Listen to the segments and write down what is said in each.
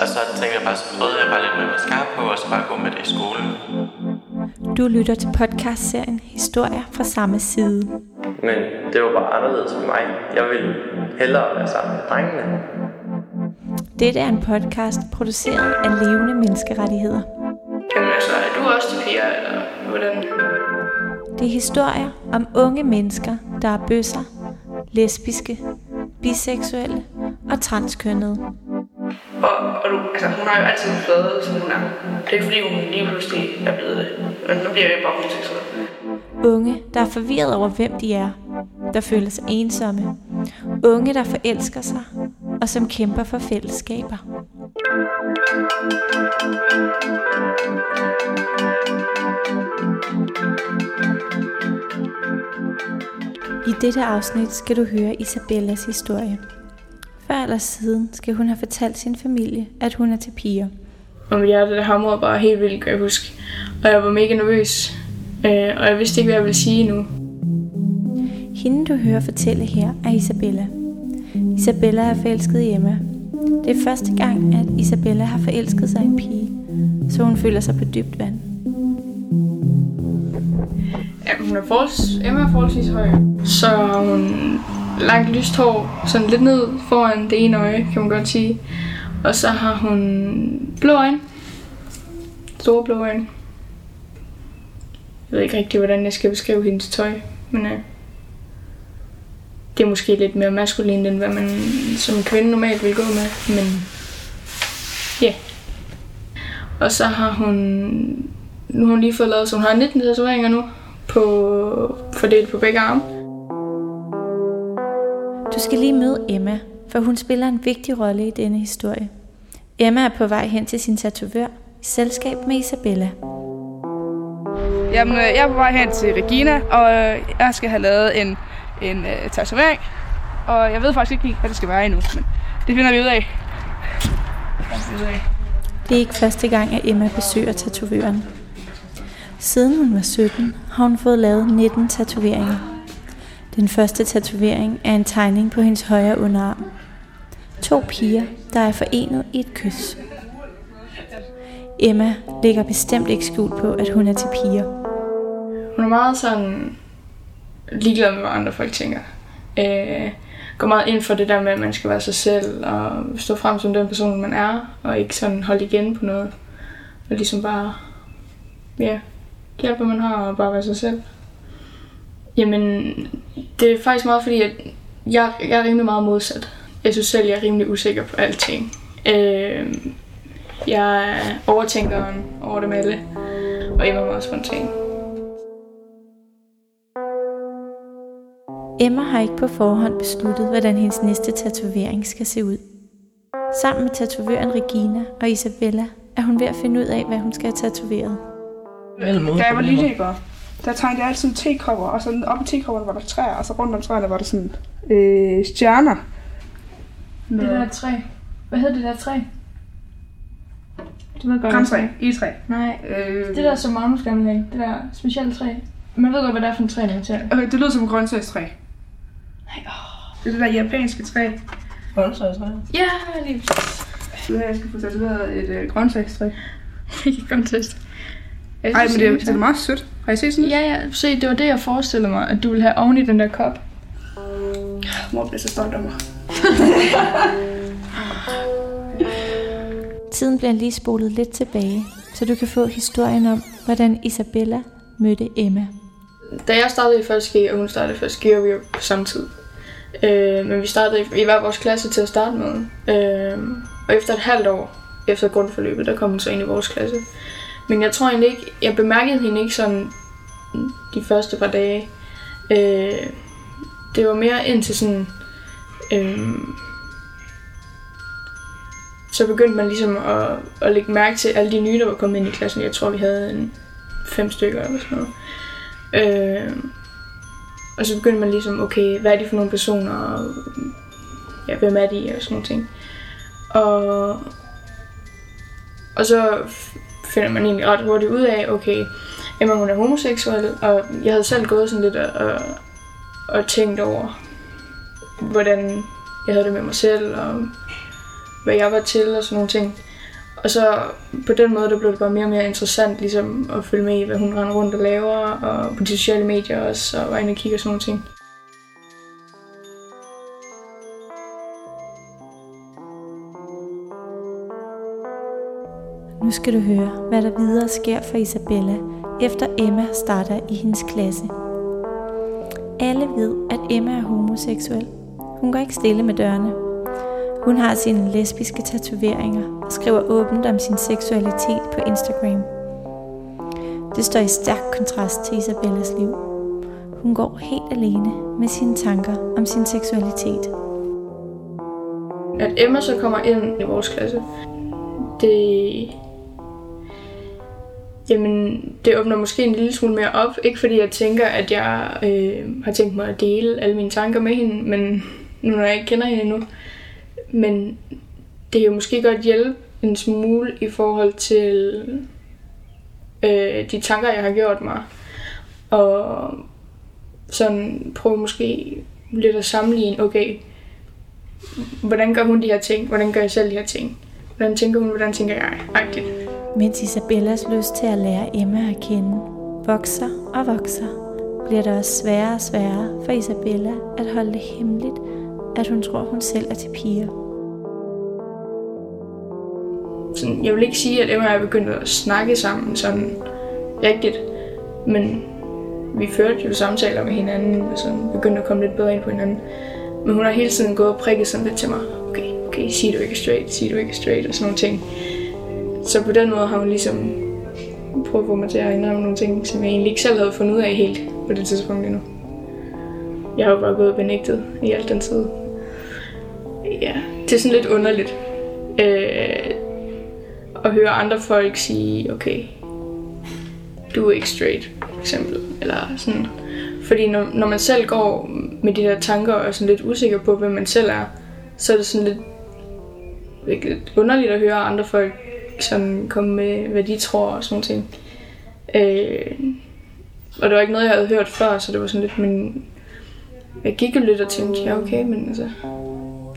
Og så tænkte jeg bare, så prøvede jeg bare lidt med mascara på, og så bare gå med det i skolen. Du lytter til podcastserien Historier fra samme side. Men det var bare anderledes for mig. Jeg ville hellere være sammen med drengene. Dette er en podcast produceret af levende menneskerettigheder. Jamen altså, er du også til piger, eller hvordan? Det er historier om unge mennesker, der er bøsser, lesbiske, biseksuelle og transkønnede. Og, og du, altså, hun har jo altid været, som hun er. Det er ikke fordi, hun lige pludselig er blevet det. Men nu bliver jeg bare homoseksuel. Unge, der er forvirret over, hvem de er, der føler sig ensomme. Unge, der forelsker sig, og som kæmper for fællesskaber. I dette afsnit skal du høre Isabellas historie. Eller siden skal hun have fortalt sin familie, at hun er til piger. Og mit hjerte, der hamrede bare helt vildt, kan jeg huske. Og jeg var mega nervøs. Øh, og jeg vidste ikke, hvad jeg ville sige nu. Hende du hører fortælle her er Isabella. Isabella er forelsket i Emma. Det er første gang, at Isabella har forelsket sig i en pige, så hun føler sig på dybt vand. Ja, hun er forholds, Emma er forholdsvis høj. Så hun langt lyst hår, sådan lidt ned foran det ene øje, kan man godt sige. Og så har hun blå øjne. Store blå øjne. Jeg ved ikke rigtig, hvordan jeg skal beskrive hendes tøj, men øh, det er måske lidt mere maskulin, end hvad man som kvinde normalt vil gå med, men ja. Yeah. Og så har hun, nu har hun lige fået lavet, så hun har 19 tatoveringer nu, på, fordelt på begge arme. Du skal lige møde Emma, for hun spiller en vigtig rolle i denne historie. Emma er på vej hen til sin tatovør i selskab med Isabella. Jamen, øh, jeg er på vej hen til Regina, og øh, jeg skal have lavet en, en uh, tatovering. Og jeg ved faktisk ikke helt, hvad det skal være endnu, men det finder vi ud af. Det er ikke første gang, at Emma besøger tatovøren. Siden hun var 17, har hun fået lavet 19 tatoveringer. Den første tatovering er en tegning på hendes højre underarm. To piger, der er forenet i et kys. Emma lægger bestemt ikke skjult på, at hun er til piger. Hun er meget sådan ligeglad med, hvad andre folk tænker. Øh, går meget ind for det der med, at man skal være sig selv og stå frem som den person, man er, og ikke sådan holde igen på noget. Og ligesom bare, ja, hjælpe, man har, og bare være sig selv. Jamen, det er faktisk meget fordi, at jeg, jeg er rimelig meget modsat. Jeg synes selv, jeg er rimelig usikker på alting. Øh, jeg er overtænkeren over det alle, og jeg er meget spontan. Emma har ikke på forhånd besluttet, hvordan hendes næste tatovering skal se ud. Sammen med tatovøren Regina og Isabella er hun ved at finde ud af, hvad hun skal have tatoveret. Da jeg var lille, ikke? Der tegnede jeg altid tekopper, og så oppe i tekopperne var der træer, og så rundt om træerne var der sådan øh, stjerner. Det der træ. Hvad hedder det der træ? Du ved godt, Græntræ, egetræ. Nej, Øh, det der som Magnus gerne vil have. Det der specielle træ. Man ved godt, hvad det er for en træ, når til. Okay, det lyder som et grøntsagstræ. Nej, åh. Det er det der japanske træ. Grøntsagstræ. Ja, lige præcis. Så her, jeg skal få tatoveret et øh, grøntsagstræ. Ikke kontest. Ej, men det, er- det er meget sødt. Har I set sådan Ja, ja. Se, det var det, jeg forestillede mig, at du ville have oven i den der kop. Mor bliver så stolt af mig. Tiden bliver lige spolet lidt tilbage, så du kan få historien om, hvordan Isabella mødte Emma. Da jeg startede i første G, og hun startede i første G, var vi jo på samme tid. Øh, men vi startede i, i hver vores klasse til at starte med. Øh, og efter et halvt år, efter grundforløbet, der kom hun så ind i vores klasse. Men jeg tror egentlig ikke, jeg bemærkede hende ikke sådan de første par dage. Øh, det var mere indtil sådan... Øh, så begyndte man ligesom at, at lægge mærke til alle de nye, der var kommet ind i klassen. Jeg tror, vi havde en fem stykker eller sådan noget. Øh, og så begyndte man ligesom, okay, hvad er de for nogle personer, og ja, hvem er de, og sådan nogle ting. Og, og så finder man egentlig ret hurtigt ud af, okay, Emma hun er homoseksuel, og jeg havde selv gået sådan lidt og, og, og tænkt over, hvordan jeg havde det med mig selv, og hvad jeg var til, og sådan nogle ting. Og så på den måde, der blev det bare mere og mere interessant ligesom at følge med i, hvad hun render rundt og laver, og på de sociale medier også, og var inde og kigge og sådan nogle ting. Nu skal du høre, hvad der videre sker for Isabella, efter Emma starter i hendes klasse. Alle ved, at Emma er homoseksuel. Hun går ikke stille med dørene. Hun har sine lesbiske tatoveringer og skriver åbent om sin seksualitet på Instagram. Det står i stærk kontrast til Isabellas liv. Hun går helt alene med sine tanker om sin seksualitet. At Emma så kommer ind i vores klasse, det Jamen, det åbner måske en lille smule mere op. Ikke fordi jeg tænker, at jeg øh, har tænkt mig at dele alle mine tanker med hende, men nu når jeg ikke kender hende endnu. Men det er jo måske godt hjælpe en smule i forhold til øh, de tanker, jeg har gjort mig. Og sådan prøve måske lidt at sammenligne, okay, hvordan gør hun de her ting? Hvordan gør jeg selv de her ting? Hvordan tænker hun? Hvordan tænker jeg? Agtigt. Mens Isabellas lyst til at lære Emma at kende vokser og vokser, bliver det også sværere og sværere for Isabella at holde det hemmeligt, at hun tror, hun selv er til piger. Sådan, jeg vil ikke sige, at Emma og jeg begyndte at snakke sammen sådan rigtigt, men vi førte jo samtaler med hinanden, og sådan begyndte at komme lidt bedre ind på hinanden. Men hun har hele tiden gået og prikket sådan lidt til mig. Okay, okay, sig du ikke straight, sig du ikke straight, og sådan nogle ting. Så på den måde har hun ligesom prøvet at få mig til at indrømme nogle ting, som jeg egentlig ikke selv havde fundet ud af helt på det tidspunkt endnu. Jeg har jo bare gået benægtet i alt den tid. Ja, det er sådan lidt underligt øh, at høre andre folk sige, okay, du er ikke straight, for eksempel. Eller sådan. Fordi når, når man selv går med de der tanker og er sådan lidt usikker på, hvem man selv er, så er det sådan lidt, lidt underligt at høre andre folk sådan komme med, hvad de tror og sådan noget ting. Øh, og det var ikke noget, jeg havde hørt før, så det var sådan lidt, men jeg gik jo lidt og tænkte, ja okay, men altså,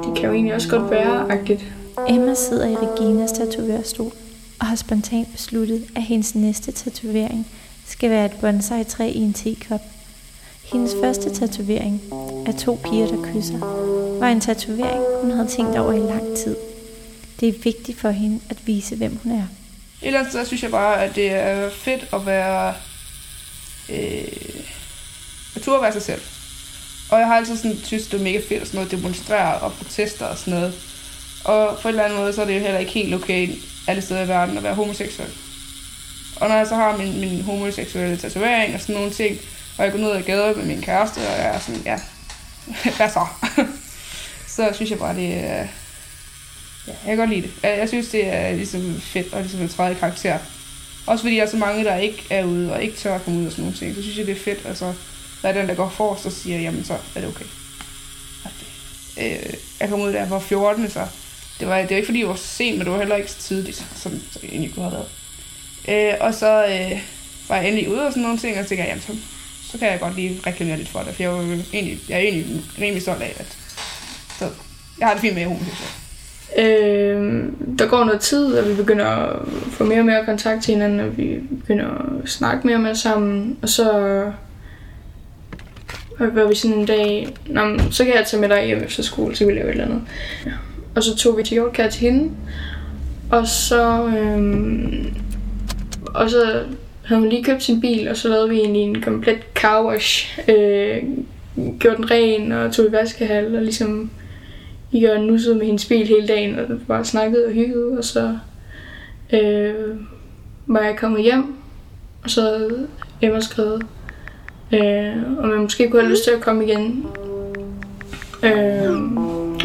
det kan jo egentlig også godt være agtigt. Emma sidder i Reginas tatovørstol og har spontant besluttet, at hendes næste tatovering skal være et bonsai-træ i en tekop. Hendes første tatovering af to piger, der kysser, var en tatovering, hun havde tænkt over i lang tid. Det er vigtigt for hende at vise, hvem hun er. Et eller andet sted synes jeg bare, at det er fedt at være... Øh, at turde være sig selv. Og jeg har altid sådan, synes, det er mega fedt at sådan noget, demonstrere og protester og sådan noget. Og på en eller anden måde, så er det jo heller ikke helt okay alle steder i verden at være homoseksuel. Og når jeg så har min, min homoseksuelle tatovering og sådan nogle ting, og jeg går ned ad gaden med min kæreste, og jeg er sådan, ja, hvad så? så synes jeg bare, det er, Ja, jeg kan godt lide det. Jeg synes, det er ligesom fedt og ligesom en træde karakter. Også fordi der er så mange, der ikke er ude og ikke tør at komme ud og sådan nogle ting. Så synes jeg, det er fedt. Altså, der er den, der går forrest og siger, jamen så er det okay. Øh, jeg kom ud der for 14, så det var, det var ikke fordi, jeg var sent, men det var heller ikke så tidligt, som, jeg egentlig kunne have været. Øh, og så øh, var jeg endelig ude og sådan nogle ting, og tænkte, jamen så, så kan jeg godt lige reklamere lidt for det, for jeg, var egentlig, jeg er egentlig rimelig stolt af, at så, jeg har det fint med homoseksuel. Øh, der går noget tid, og vi begynder at få mere og mere kontakt til hinanden, og vi begynder at snakke mere og mere sammen, og så var vi sådan en dag, Nå, så kan jeg tage med dig hjem efter skole, så kan vi lave et eller andet. Ja. Og så tog vi til Yorkshire til hende, og så, øhm, og så havde hun lige købt sin bil, og så lavede vi egentlig en komplet car wash. Øh, gjorde den ren og tog i vaskehal og ligesom Jørgen nussede med hendes bil hele dagen, og bare snakkede og hyggede, og så øh, var jeg kommet hjem, og så havde Emma skrevet, øh, om jeg måske kunne have lyst til at komme igen. Øh,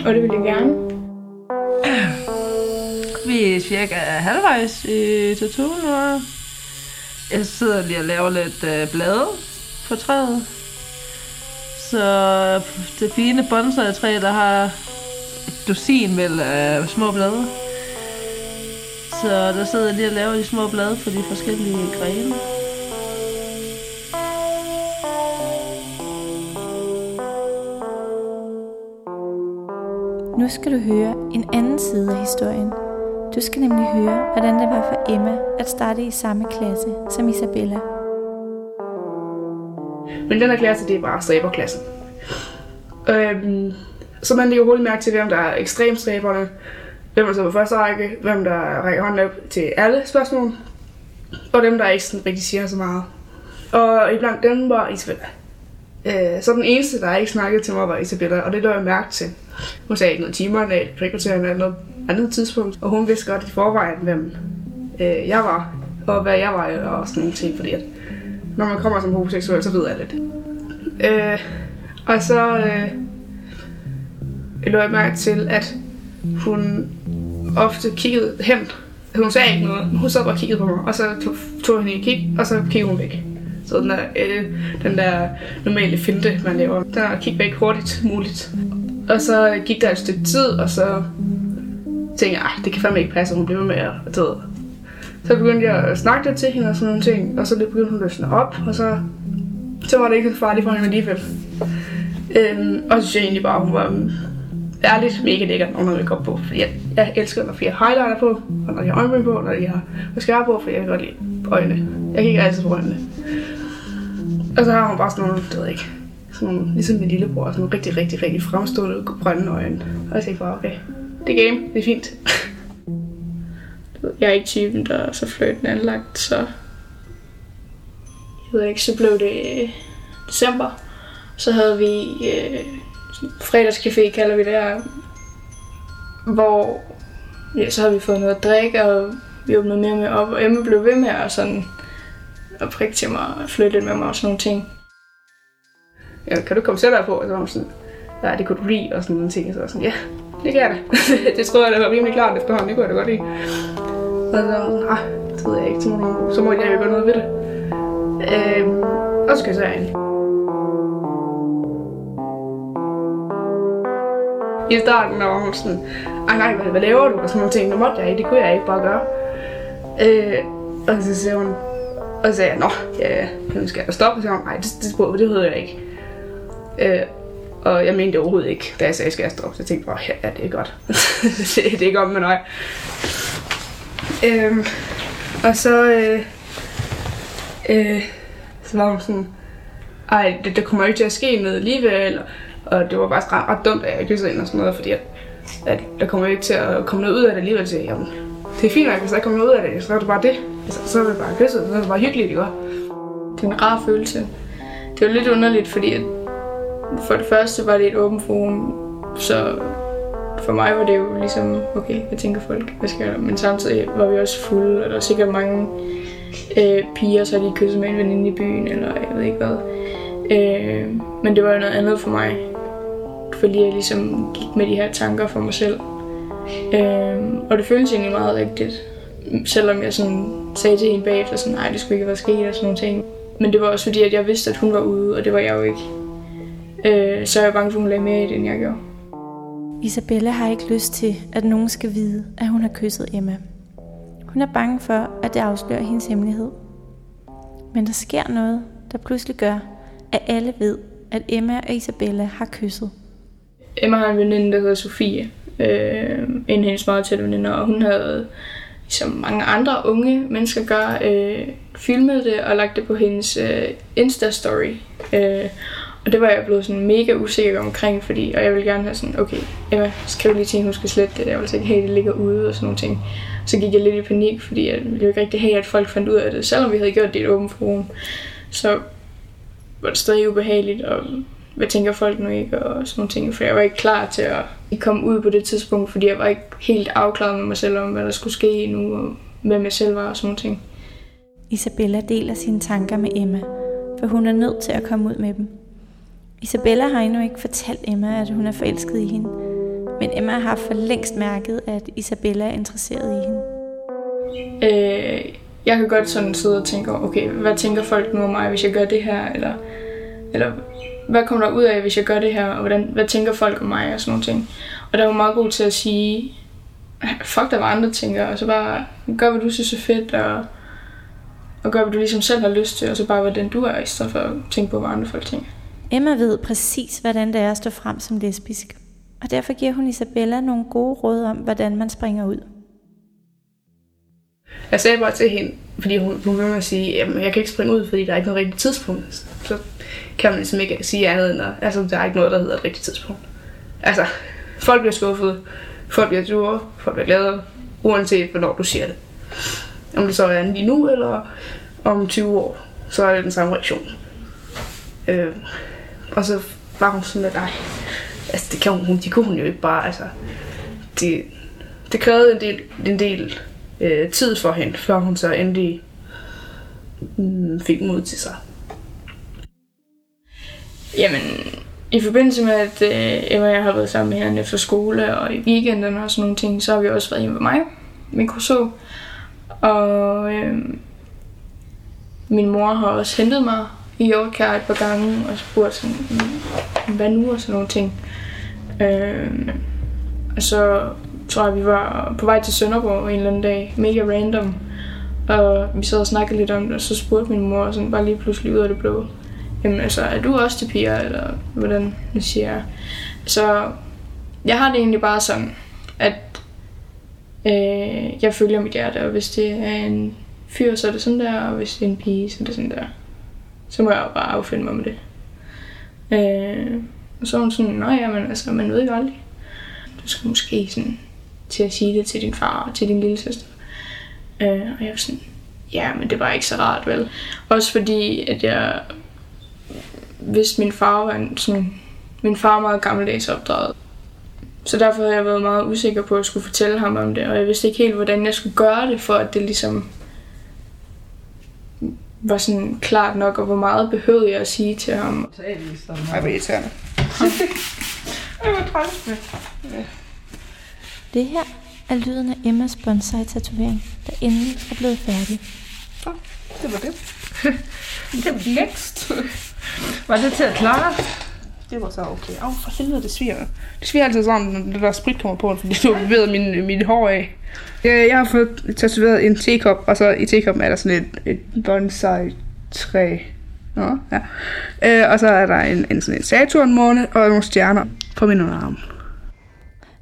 og det ville jeg gerne. Vi er cirka halvvejs i tatooen nu. Jeg sidder lige og laver lidt øh, blade på træet. Så det fine bonsai-træ, der har dusin vel af små blade. Så der sidder jeg lige og laver de små blade for de forskellige grene. Nu skal du høre en anden side af historien. Du skal nemlig høre, hvordan det var for Emma at starte i samme klasse som Isabella. Men den her klasse, det er bare stræberklassen. Øhm, så man lægger hurtigt mærke til, hvem der er ekstremstræberne, hvem der sidder på første række, hvem der rækker hånden op til alle spørgsmål, og dem, der ikke sådan rigtig siger så meget. Og iblandt dem var Isabella. Øh, så den eneste, der ikke snakkede til mig, var Isabella, og det lå jeg mærke til. Hun sagde ikke noget timer, eller frikvarteren eller noget andet tidspunkt, og hun vidste godt i forvejen, hvem øh, jeg var, og hvad jeg var, og sådan nogle ting, fordi at når man kommer som homoseksuel, så ved jeg lidt. Øh, og så øh, lå jeg mærke til, at hun ofte kiggede hen. Hun sagde ikke noget, hun sad bare og kiggede på mig, og så tog, tog hende i kig, og så kiggede hun væk. Så den der, øh, den der normale finte, man laver, der kig væk hurtigt muligt. Og så gik der et stykke tid, og så tænkte jeg, ah, det kan fandme ikke passe, at hun bliver med at tage. Så begyndte jeg at snakke lidt til hende og sådan nogle ting, og så begyndte hun at løsne op, og så, så var det ikke så farligt for hende alligevel. Øhm, og så synes jeg egentlig bare, at hun var ærligt mega lækker, når hun op på. Fordi jeg, jeg elsker, når jeg har highlighter på, og når jeg har øjenbryn på, når jeg har mascara på, for jeg kan godt lide øjnene. Jeg kigger altid på øjnene. Og så har hun bare sådan nogle, det ved jeg ikke, sådan nogle, ligesom min lillebror, sådan nogle rigtig, rigtig, rigtig fremstående grønne øjne. Og jeg tænkte bare, okay, det er game, det er fint. Jeg er ikke typen, der er så fløjten anlagt, så... Jeg ved ikke, så blev det øh, december. Så havde vi øh, fredagscafé, kalder vi det her. Hvor ja, så havde vi fået noget at drikke, og vi åbnede mere med op, og Emma blev ved med at sådan at prikke til mig og flytte lidt med mig og sådan nogle ting. Ja, kan du komme selv på? Og så var hun sådan, nej, det kunne du lide, og sådan nogle ting. Og så var sådan, ja, det kan jeg da. det troede jeg, det var rimelig klart efterhånden, det kunne jeg da godt lide. Og så var hun, ah, det ved jeg ikke, så må, så må jeg jo gøre noget ved det. Øhm, og så skal jeg så ind. I starten der hun sådan, ej nej, hvad, hvad laver du? Og sådan nogle ting, det måtte jeg ikke, det kunne jeg ikke bare gøre. Øh, og så siger hun, og så sagde jeg, nå, ja, nu skal jeg stoppe. Og så sagde hun, nej, det, det, det, det jeg ikke. Øh, og jeg mente det overhovedet ikke, da jeg sagde, skal jeg stoppe. Så jeg tænkte bare, ja, det er godt. det, det er ikke om med nøje. Øhm, og så, øh, øh, så var hun sådan, ej, det, det kommer ikke til at ske noget alligevel. Og det var bare ret, ret dumt, at jeg kyssede ind og sådan noget, fordi at, at der kommer ikke til at komme noget ud af det alligevel. Så jamen, det er fint nok, hvis der ikke kommer noget ud af det, så er det bare det. Altså, så er det bare kysset, så er det bare hyggeligt, ikke? Det er en rar følelse. Det var lidt underligt, fordi at for det første var det et åbent forum, så for mig var det jo ligesom, okay, hvad tænker folk, hvad skal jeg Men samtidig var vi også fulde, og der var sikkert mange øh, piger, så de kysset med en veninde i byen, eller jeg ved ikke hvad. Øh, men det var jo noget andet for mig, fordi jeg ligesom gik med de her tanker for mig selv. Øh, og det føltes egentlig meget rigtigt, selvom jeg sådan sagde til hende bagefter, sådan, nej, det skulle ikke være sket og sådan nogle ting. Men det var også fordi, at jeg vidste, at hun var ude, og det var jeg jo ikke. Øh, så er jeg bange for, at hun lagde mere i det, end jeg gjorde. Isabella har ikke lyst til, at nogen skal vide, at hun har kysset Emma. Hun er bange for, at det afslører hendes hemmelighed. Men der sker noget, der pludselig gør, at alle ved, at Emma og Isabella har kysset. Emma har en veninde, der hedder Sofie. Øh, en af hendes meget tætte veninder, og hun havde, som mange andre unge mennesker gør, øh, filmet det og lagt det på hendes øh, Insta-story. Øh, og det var jeg blevet sådan mega usikker omkring, fordi, og jeg ville gerne have sådan, okay, Emma, skriv lige til hende, hun skal slette det. Jeg vil ikke have, det ligger ude og sådan nogle ting. Så gik jeg lidt i panik, fordi jeg ville jo ikke rigtig have, at folk fandt ud af det, selvom vi havde gjort det i et åbent forum. Så var det stadig ubehageligt, og hvad tænker folk nu ikke, og sådan nogle ting. For jeg var ikke klar til at komme ud på det tidspunkt, fordi jeg var ikke helt afklaret med mig selv om, hvad der skulle ske nu, og hvem jeg selv var og sådan nogle ting. Isabella deler sine tanker med Emma, for hun er nødt til at komme ud med dem. Isabella har endnu ikke fortalt Emma, at hun er forelsket i hende. Men Emma har for længst mærket, at Isabella er interesseret i hende. Øh, jeg kan godt sådan sidde og tænke, okay, hvad tænker folk nu om mig, hvis jeg gør det her? Eller, eller hvad kommer der ud af, hvis jeg gør det her? Og hvordan, hvad tænker folk om mig? Og sådan nogle ting. Og der var meget god til at sige, fuck der var andre tænker, og så bare gør, hvad du synes er fedt, og, og gør, hvad du ligesom selv har lyst til, og så bare være den du er, i stedet for at tænke på, hvad andre folk tænker. Emma ved præcis, hvordan det er at stå frem som lesbisk. Og derfor giver hun Isabella nogle gode råd om, hvordan man springer ud. Jeg sagde bare til hende, fordi hun, hun ville med at sige, at jeg kan ikke springe ud, fordi der er ikke noget rigtigt tidspunkt. Kan man ligesom ikke sige andet end, at altså, der er ikke noget, der hedder et rigtigt tidspunkt. Altså, folk bliver skuffet, folk bliver sure, folk bliver glade, uanset hvornår du siger det. Om det så er lige nu, eller om 20 år, så er det den samme reaktion. Øh, og så var hun sådan, at nej, altså det kan hun, de kunne hun jo ikke bare, altså, det, det krævede en del, en del øh, tid for hende, før hun så endelig mm, fik mod til sig. Jamen, i forbindelse med, at øh, Emma og jeg har været sammen med hende efter skole og i weekenden og sådan nogle ting, så har vi også været hjemme ved mig, min kurso. Og øh, min mor har også hentet mig i Hjortkær et par gange og spurgt sådan, mm, hvad nu og sådan nogle ting. Øh, og så tror jeg, vi var på vej til Sønderborg en eller anden dag, mega random. Og vi sad og snakkede lidt om det, og så spurgte min mor sådan bare lige pludselig ud af det blå. Jamen altså, er du også til piger, eller hvordan man siger jeg? Så jeg har det egentlig bare sådan, at øh, jeg følger mit hjerte, og hvis det er en fyr, så er det sådan der, og hvis det er en pige, så er det sådan der. Så må jeg jo bare affinde mig med det. Øh, og så er hun sådan, nej, jamen altså, man ved jo aldrig. Du skal måske sådan til at sige det til din far og til din lille søster. Øh, og jeg var sådan, ja, men det var ikke så rart, vel? Også fordi, at jeg vidste, min far var en sådan, min far var meget gammeldags opdraget. Så derfor har jeg været meget usikker på at skulle fortælle ham om det, og jeg vidste ikke helt, hvordan jeg skulle gøre det, for at det ligesom var sådan klart nok, og hvor meget behøvede jeg at sige til ham. Ej, hvor irriterende. Ej, hvor træls. Det her er lyden af Emmas bonsai-tatovering, der endelig er blevet færdig. Så, det var det. Det next. Var det til at klare? Det var så okay. Åh, oh, for helvede, det sviger. Det sviger altid sådan, når der sprit kommer på, fordi du har bevæget min, min hår af. Jeg, jeg har fået tatoveret en tekop, og så i tekoppen er der sådan et, et bonsai-træ. Nå, ja. Øh, og så er der en, en sådan en Saturn-måne og nogle stjerner på min underarm.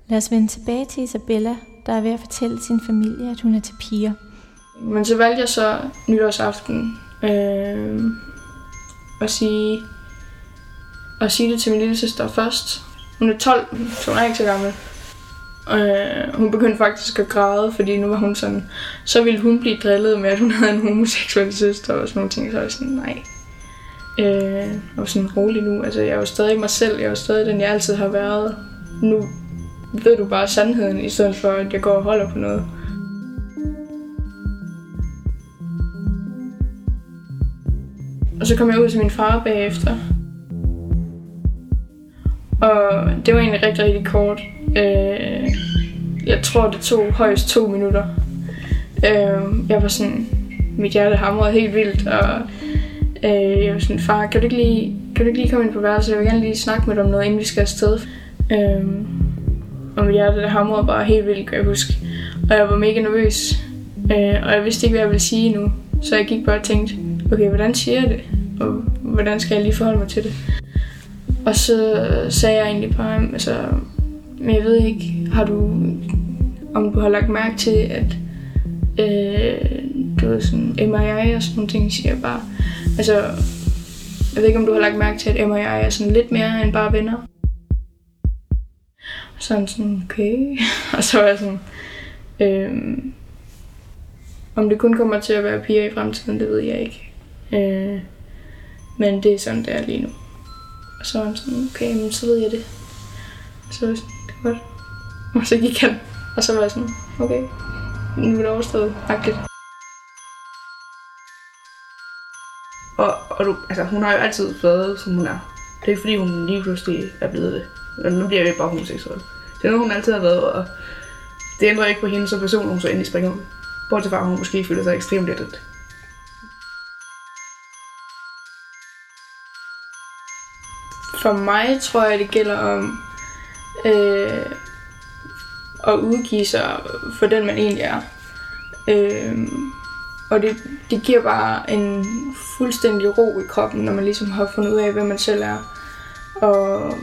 Lad os vende tilbage til Isabella, der er ved at fortælle sin familie, at hun er til piger. Men så valgte jeg så nytårsaften øh, og sige og sige det til min lille søster først. Hun er 12, så hun er ikke så gammel. Øh, hun begyndte faktisk at græde, fordi nu var hun sådan, så ville hun blive drillet med, at hun havde en homoseksuel søster og sådan nogle ting. Så var jeg sådan, nej. Øh, og var sådan rolig nu. Altså, jeg er jo stadig mig selv. Jeg er jo stadig den, jeg altid har været. Nu ved du bare sandheden, i stedet for, at jeg går og holder på noget. Og så kom jeg ud til min far bagefter. Og det var egentlig rigtig, rigtig kort. Øh, jeg tror, det tog højst to minutter. Øh, jeg var sådan, mit hjerte hamrede helt vildt, og øh, jeg var sådan, far, kan du ikke lige, kan du ikke lige komme ind på værelset? Jeg vil gerne lige snakke med dig om noget, inden vi skal afsted. Øh, og mit hjerte, det hamrede bare helt vildt, kan jeg huske. Og jeg var mega nervøs, øh, og jeg vidste ikke, hvad jeg ville sige nu. Så jeg gik bare og tænkte, okay, hvordan siger jeg det? Og hvordan skal jeg lige forholde mig til det? Og så sagde jeg egentlig bare, altså, men jeg ved ikke, har du, om du har lagt mærke til, at øh, du ved sådan, Emma og jeg og sådan nogle ting, siger jeg bare. Altså, jeg ved ikke, om du har lagt mærke til, at Emma og jeg er sådan lidt mere end bare venner. Og sådan sådan, okay. og så var jeg sådan, øh, om det kun kommer til at være piger i fremtiden, det ved jeg ikke. Øh, men det er sådan, det er lige nu. Og så var han sådan, okay, men så ved jeg det. Og så var jeg sådan, det er godt. Og så gik han, og så var jeg sådan, okay, nu er det overstået, agtigt. Og, og du, altså, hun har jo altid været, som hun er. Det er ikke fordi, hun lige pludselig er blevet det. Men nu bliver jeg jo bare homoseksuel. Det er noget, hun altid har været, og det ændrer ikke på hende som person, hun så endelig springer om. Bortset fra, at hun måske føler sig ekstremt lettet. For mig tror jeg, det gælder om øh, at udgive sig for den, man egentlig er. Øh, og det, det giver bare en fuldstændig ro i kroppen, når man ligesom har fundet ud af, hvem man selv er. Og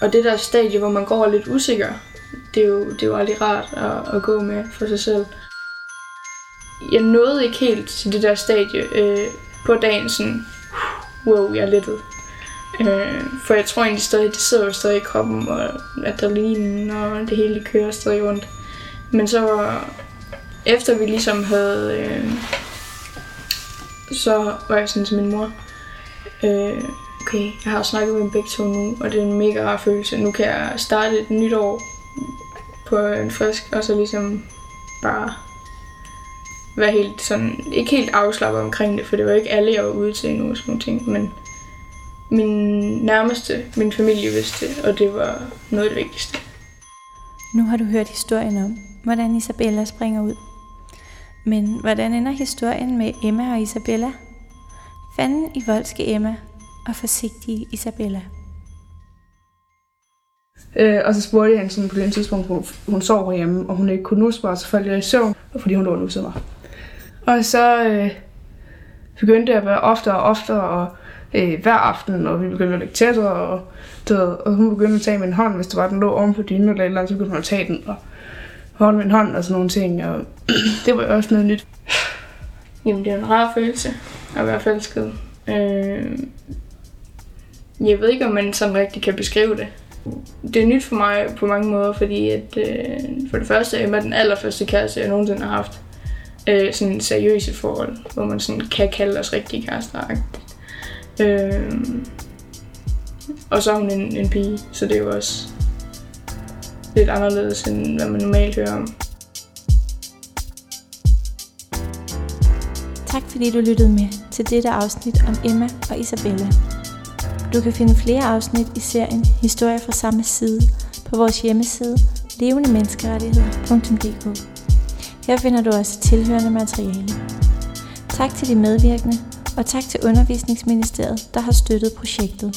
og det der stadie, hvor man går lidt usikker, det er jo, det er jo aldrig rart at, at gå med for sig selv. Jeg nåede ikke helt til det der stadie øh, på dagen, sådan, wow, jeg er lettet. Øh, for jeg tror egentlig stadig, det sidder jo stadig i kroppen, og adrenalinen og det hele kører stadig rundt. Men så efter vi ligesom havde... Øh, så var jeg sådan til min mor, øh, okay, jeg har snakket med dem begge to nu, og det er en mega rar følelse. Nu kan jeg starte et nyt år på en frisk, og så ligesom bare være helt sådan, ikke helt afslappet omkring det, for det var ikke alle, jeg var ude til endnu sådan nogle ting, men min nærmeste, min familie vidste det, og det var noget af det vigtigste. Nu har du hørt historien om, hvordan Isabella springer ud. Men hvordan ender historien med Emma og Isabella? Fanden i voldske Emma og forsigtige Isabella. Øh, og så spurgte jeg hende sådan på det tidspunkt, hvor hun sov hjemme, og hun ikke kunne nusse mig, så faldt jeg i søvn, fordi hun lå nusset mig. Og så øh, begyndte jeg at være oftere og oftere, og øh, hver aften, og vi begyndte at lægge tættere, og, det, og hun begyndte at tage min hånd, hvis det var, den lå oven på dynen eller eller andet, så begyndte hun at tage den, og holde min hånd og sådan nogle ting, og det var jo også noget nyt. Jamen, det er en rar følelse at være forelsket. Øh, jeg ved ikke, om man sådan rigtig kan beskrive det. Det er nyt for mig på mange måder, fordi at, øh, for det første er Emma den allerførste kæreste, jeg nogensinde har haft. Øh, sådan seriøse forhold, hvor man sådan kan kalde os rigtige kærester. Øh, og så er hun en, en pige, så det er jo også lidt anderledes, end hvad man normalt hører om. Tak fordi du lyttede med til dette afsnit om Emma og Isabella. Du kan finde flere afsnit i serien Historier fra samme side på vores hjemmeside levendemenneskerettigheder.dk. Her finder du også tilhørende materiale. Tak til de medvirkende, og tak til Undervisningsministeriet, der har støttet projektet.